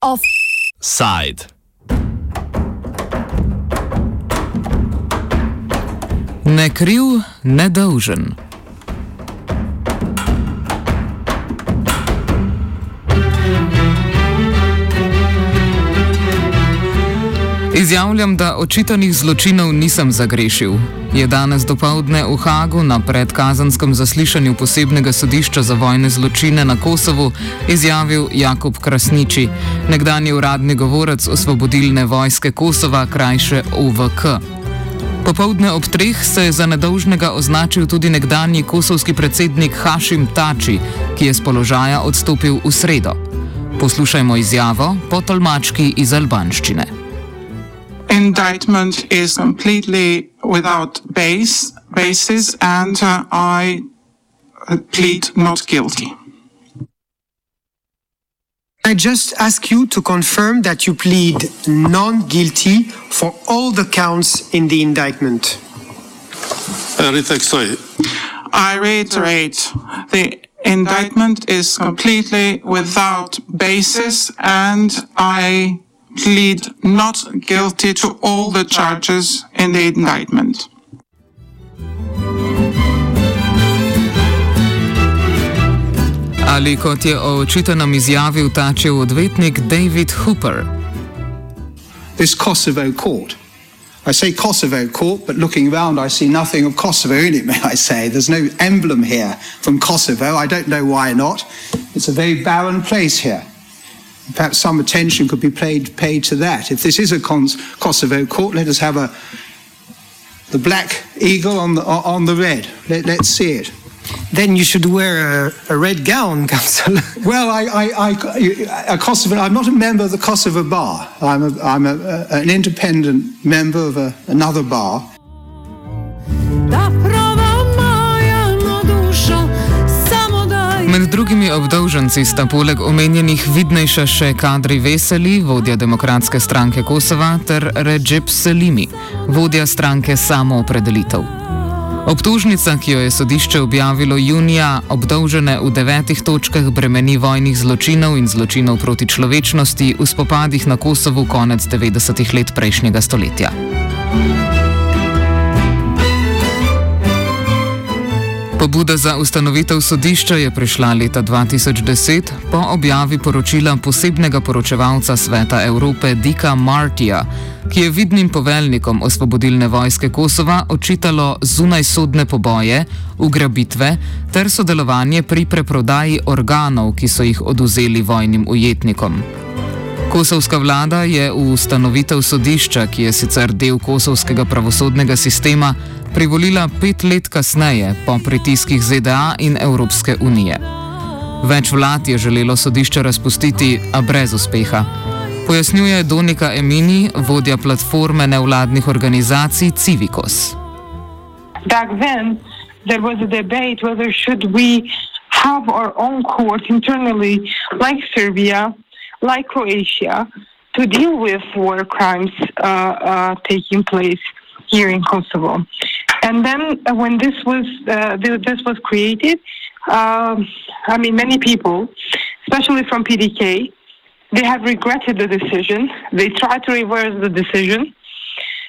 Offside. Ne kriv, ne dolžen. Izjavljam, da očitanih zločinov nisem zagrešil. Je danes dopoledne v Hagu na predkazanskem zaslišanju posebnega sodišča za vojne zločine na Kosovu izjavil Jakob Krasniči, nekdani uradni govorec osvobodilne vojske Kosova, krajše OVK. Popovdne ob treh se je za nedolžnega označil tudi nekdani kosovski predsednik Hašim Tači, ki je z položaja odstopil v sredo. Poslušajmo izjavo po tolmački iz albanščine. Indictment is completely without base basis, and uh, I uh, plead not guilty. I just ask you to confirm that you plead non guilty for all the counts in the indictment. Riteksoj. I reiterate the indictment is completely without basis, and I plead not guilty to all the charges in the indictment. Ali kot je o očitanem izjavil tačev odvetnik David Hooper. This Kosovo court. I say Kosovo court, but looking around, I see nothing of Kosovo in it, may I say. There's no emblem here from Kosovo. I don't know why not. It's a very barren place here. Perhaps some attention could be paid, paid to that. If this is a Kosovo court, let us have a the black eagle on the on the red. Let, let's see it. Then you should wear a, a red gown, Councillor. Well, I, I, I, a Kosovo. I'm not a member of the Kosovo Bar. I'm, a, I'm a, a, an independent member of a, another bar. Med drugimi obdolženci sta poleg omenjenih vidnejša še Kadri Veseli, vodja demokratske stranke Kosova, ter Recep Selimi, vodja stranke Samoopredelitev. Obtožnica, ki jo je sodišče objavilo junija, obdolžene v devetih točkah bremeni vojnih zločinov in zločinov proti človečnosti v spopadih na Kosovu konec 90-ih let prejšnjega stoletja. Pobuda za ustanovitev sodišča je prišla leta 2010 po objavi poročila posebnega poročevalca Sveta Evrope Dika Martija, ki je vidnim poveljnikom osvobodilne vojske Kosova očitalo zunajsodne poboje, ugrabitve ter sodelovanje pri preprodaji organov, ki so jih oduzeli vojnim ujetnikom. Kosovska vlada je v ustanovitev sodišča, ki je sicer del kosovskega pravosodnega sistema, privolila pet let kasneje po pritiskih ZDA in Evropske unije. Več vlad je želelo sodišče razpustiti, a brez uspeha. Pojasnjuje Donika Emini, vodja platforme nevladnih organizacij Civicos. Back then, there was a debate whether should we have our own court internally, like Serbia, like Croatia, to deal with war crimes uh, uh, taking place here in Kosovo. And then uh, when this was uh, this was created, um, I mean, many people, especially from PDK, they have regretted the decision. They tried to reverse the decision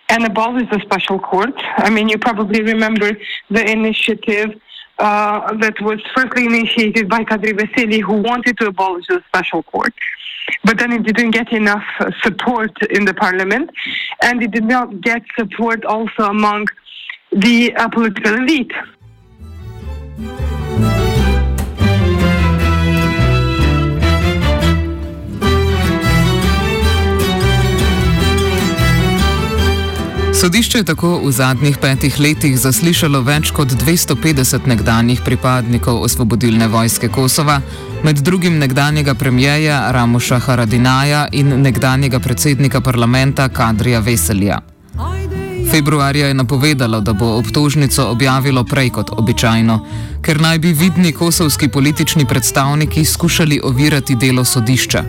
and abolish the special court. I mean, you probably remember the initiative uh, that was firstly initiated by Kadri Veseli, who wanted to abolish the special court. But then it didn't get enough uh, support in the parliament, and it did not get support also among the uh, political elite. Sodišče je tako v zadnjih petih letih zaslišalo več kot 250 nekdanjih pripadnikov osvobodilne vojske Kosova, med drugim nekdanjega premijeja Ramoša Haradinaja in nekdanjega predsednika parlamenta Kadrija Veselja. Februarja je napovedalo, da bo obtožnico objavilo prej kot običajno, ker naj bi vidni kosovski politični predstavniki skušali ovirati delo sodišča.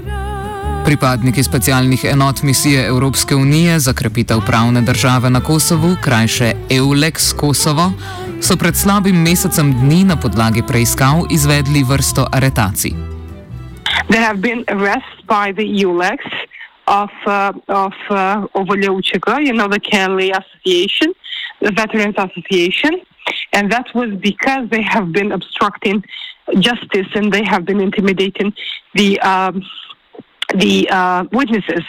Pripadniki specialnih enot misije Evropske unije za krepitev pravne države na Kosovu, krajše EULEX Kosovo, so pred slabim mesecem dni na podlagi preiskav izvedli vrsto aretacij. There have been arrests by the EULEX of uh, of uh, you know, the Kelly Association, the Veterans Association, and that was because they have been obstructing justice and they have been intimidating the um, the uh, witnesses.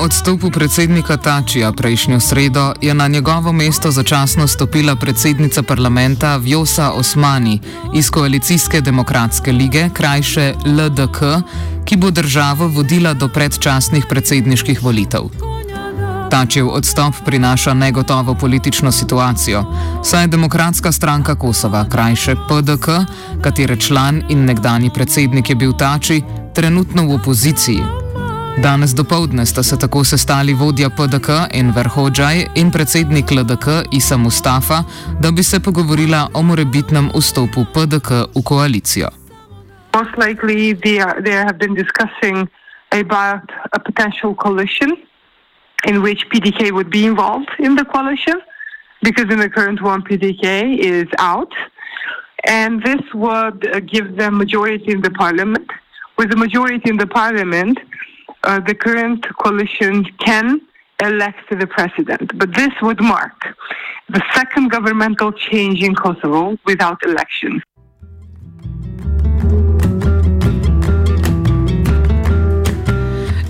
Odstopu predsednika Tačija prejšnjo sredo je na njegovo mesto začasno stopila predsednica parlamenta Vjosa Osmani iz koalicijske demokratske lige, krajše LDK, ki bo državo vodila do predčasnih predsedniških volitev. Tačev odstop prinaša negotovo politično situacijo, saj je demokratska stranka Kosova, krajše PDK, katere član in nekdani predsednik je bil Tači, trenutno v opoziciji. Danes dopoledne sta se tako sestali vodja PDK Enver Hodžaj in predsednik LDK Isa Mustafa, da bi se pogovorila o morebitnem vstopu PDK v koalicijo. Most likely, they, are, they have been discussing about a potential coalition in which PDK would be involved in the coalition, because in the current one, PDK is out. And this would give them majority in the parliament. With the majority in the parliament, uh, the current coalition can elect the president. But this would mark the second governmental change in Kosovo without elections.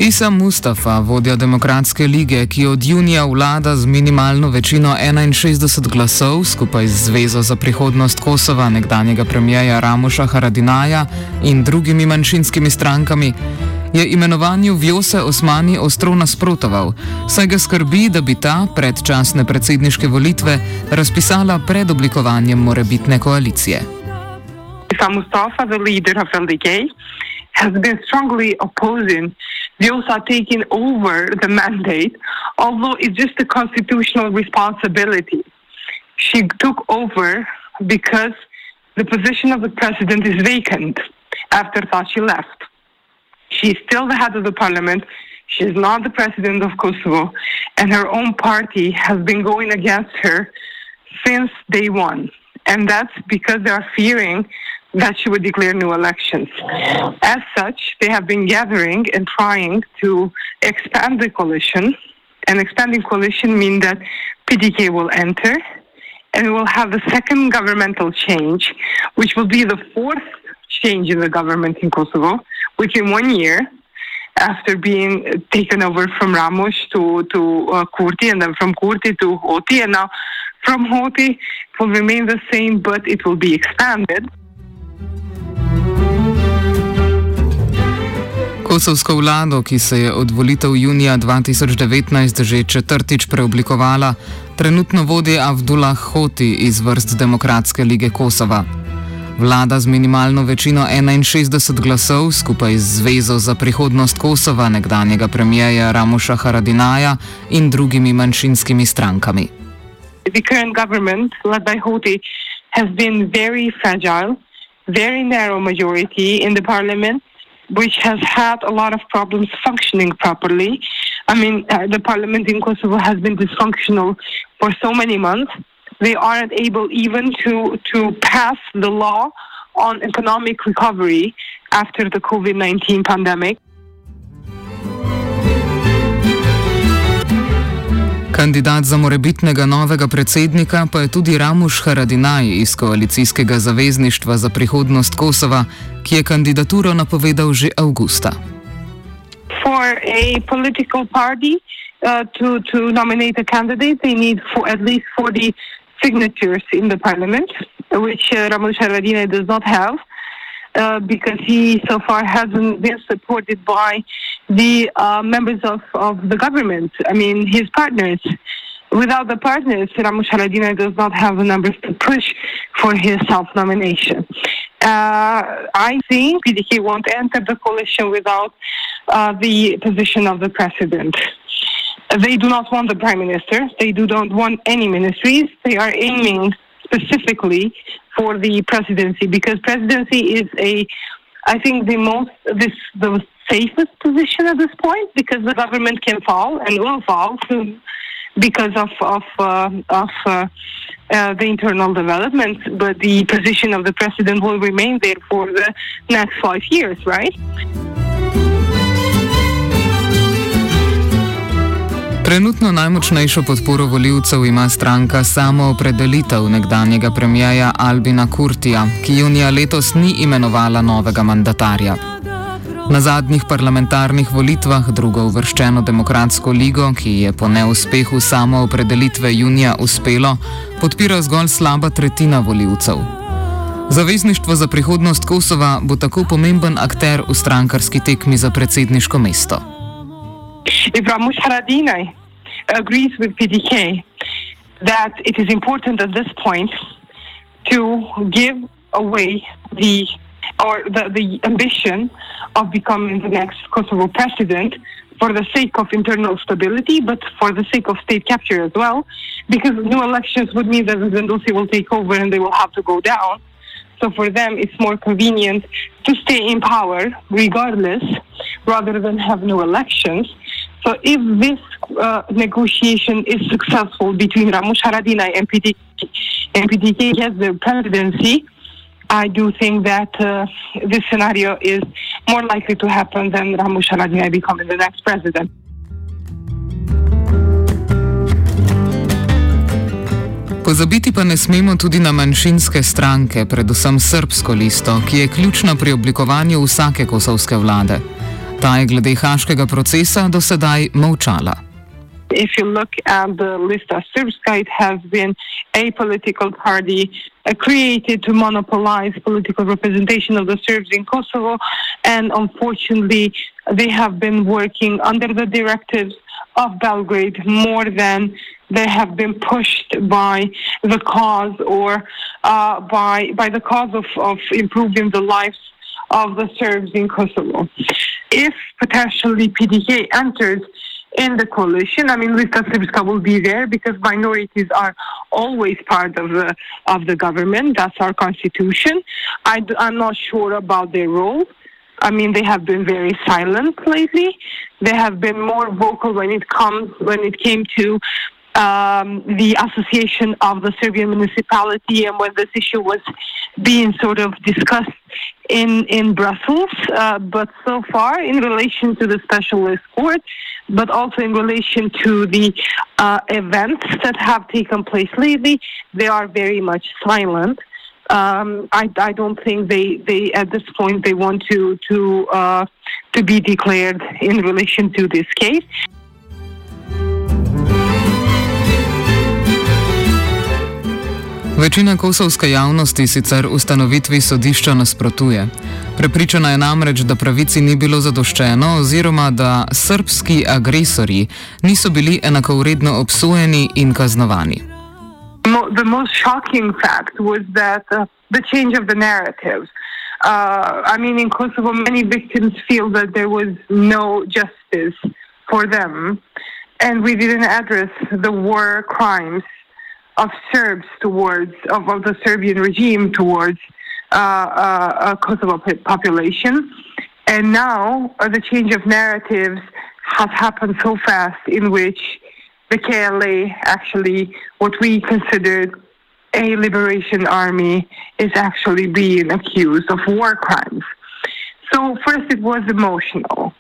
Isa Mustafa, vodja Demokratske lige, ki od junija vlada z minimalno večino 61 glasov skupaj z Zvezo za prihodnost Kosova, nekdanjega premijeja Ramoša Haradinaja in drugimi manjšinskimi strankami, je imenovanju Vjose Osmani ostro nasprotoval, saj ga skrbi, da bi ta predčasne predsedniške volitve razpisala pred oblikovanjem morebitne koalicije. Isa Mustafa, the leader of LDK, has been strongly opposing Vjosa taking over the mandate, although it's just a constitutional responsibility. She took over because the position of the president is vacant after Tachi left. She's still the head of the parliament. She's not the president of Kosovo, and her own party has been going against her since day one. And that's because they are fearing that she would declare new elections. As such, they have been gathering and trying to expand the coalition. And expanding coalition means that PDK will enter and we will have the second governmental change, which will be the fourth change in the government in Kosovo within one year after being taken over from Ramos to, to uh, Kurti and then from Kurti to Hoti. And now from Hoti, will remain the same, but it will be expanded. Kosovsko vlado, ki se je od volitev junija 2019 že četrtič preoblikovala, trenutno vodi Abdullah Hoti iz vrst Demokratske lige Kosova. Vlada z minimalno večino 61 glasov skupaj z Zvezo za prihodnost Kosova, nekdanjega premijeja Ramuša Haradinaja in drugimi manjšinskimi strankami. The current government, led by Houthi, has been very fragile, very narrow majority in the parliament, which has had a lot of problems functioning properly. I mean, uh, the parliament in Kosovo has been dysfunctional for so many months. They aren't able even to, to pass the law on economic recovery after the COVID 19 pandemic. Kandidat za morebitnega novega predsednika pa je tudi Ramuš Haradinaj iz koalicijskega zavezništva za prihodnost Kosova, ki je kandidaturo napovedal že avgusta. For a political party uh, to, to nominate a candidate, they need for at least 40 signatures in the parliament, which uh, Ramush Haradinaj does not have. Uh, because he so far hasn't been supported by the uh, members of, of the government. I mean, his partners. Without the partners, Ramush Haradinaj does not have the numbers to push for his self-nomination. Uh, I think PDK won't enter the coalition without uh, the position of the president. They do not want the prime minister. They do not want any ministries. They are aiming specifically for the presidency because presidency is a, I think the most this the safest position at this point because the government can fall and will fall soon because of of uh, of uh, uh, the internal developments, but the position of the president will remain there for the next five years, right? Trenutno najmočnejšo podporo voljivcev ima stranka Samoopredelitev nekdanjega premijeja Albina Kurtija, ki junija letos ni imenovala novega mandatarja. Na zadnjih parlamentarnih volitvah drugo uvrščeno demokratsko ligo, ki je po neuspehu samoopredelitve junija uspelo, podpira zgolj slaba tretjina voljivcev. Zavezništvo za prihodnost Kosova bo tako pomemben akter v strankarski tekmi za predsedniško mesto. Ibrahim Haradinaj. Agrees with PDK that it is important at this point to give away the or the, the ambition of becoming the next Kosovo president for the sake of internal stability, but for the sake of state capture as well, because new elections would mean that the Zendosi will take over and they will have to go down. So for them, it's more convenient to stay in power regardless, rather than have new elections. So if this uh, negotiation is successful between Ramush Haradinaj and PDK, and PDK gets the presidency, I do think that uh, this scenario is more likely to happen than Ramush Haradinaj becoming the next president. Pozabiti pa ne smemo tudi na manjšinske stranke, predvsem srbsko listo, ki je ključna pri oblikovanju vsake kosovske vlade. Ta je glede haškega procesa do sedaj molčala. If you look at the list of Srpska, it has been a political party uh, created to monopolize political representation of the Serbs in Kosovo. And unfortunately, they have been working under the directives of Belgrade more than they have been pushed by the cause or uh, by, by the cause of, of improving the lives of the Serbs in Kosovo. If potentially PDK enters in the coalition. I mean, Lista Srpska will be there because minorities are always part of the of the government. That's our constitution. I, am not sure about their role. I mean, they have been very silent lately. They have been more vocal when it comes when it came to um, the association of the Serbian municipality and when this issue was being sort of discussed in in Brussels. Uh, but so far, in relation to the specialist court, but also in relation to the uh, events that have taken place lately, they are very much silent. Um, I, I, don't think they, they at this point they want to to uh, to be declared in relation to this case. Večina kosovske javnosti sicer ustanovitvi sodišča nasprotuje. Prepričana je namreč, da pravici ni bilo zadoščeno oziroma da srpski agresorji niso bili enakovredno obsojeni in kaznovani. The most shocking fact was that uh, the change of the narratives. Uh, I mean, in Kosovo, many victims feel that there was no justice for them, and we didn't address the war crimes of Serbs towards of, of the Serbian regime towards uh, uh, Kosovo population, and now uh, the change of narratives has happened so fast, in which the KLA actually, what we considered a liberation army, is actually being accused of war crimes. So first, it was emotional.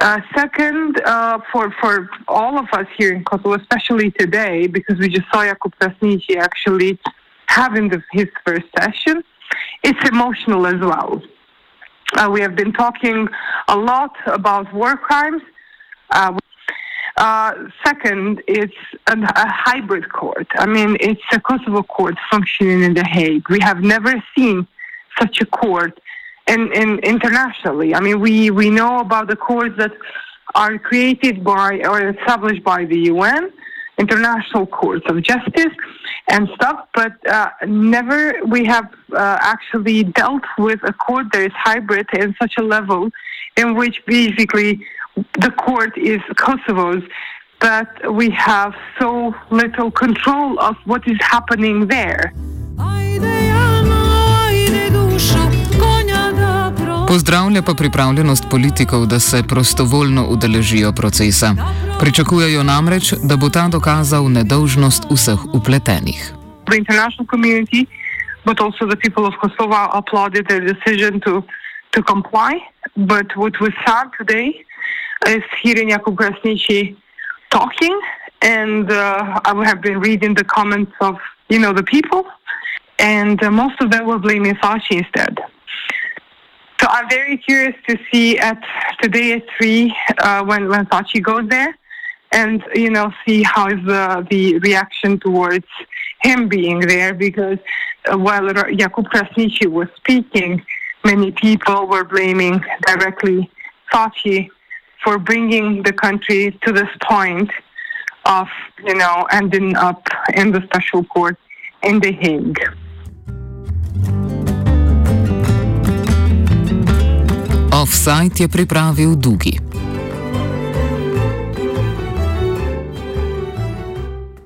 Uh, second, uh, for for all of us here in Kosovo, especially today, because we just saw Jakub Krasniqi actually having the, his first session, it's emotional as well. Uh, we have been talking a lot about war crimes. Uh, uh, second, it's a, hybrid court. I mean, it's a Kosovo court functioning in The Hague. We have never seen such a court and, and internationally. I mean, we, we know about the courts that are created by or established by the UN, international courts of justice and stuff, but uh, never we have uh, actually dealt with a court that is hybrid in such a level in which basically the court is Kosovo's, but we have so little control of what is happening there. Pozdravlja pa pripravljenost politikov, da se prostovoljno udeležijo procesa. Pričakujejo namreč, da bo ta dokazal nedolžnost vseh upletenih. The international community, but also the people of Kosovo applauded their decision to, to comply. But what was sad today is hearing Jakub Grasnici talking, and uh, I have been reading the comments of you know the people, and uh, most of them were blaming Sachi instead. I'm very curious to see at today at three uh, when when Sachi goes there, and you know see how is the the reaction towards him being there because uh, while Jakub Krasniqi was speaking, many people were blaming directly Sachi for bringing the country to this point of you know ending up in the special court in The Hague. Offside je pripravil Dugi.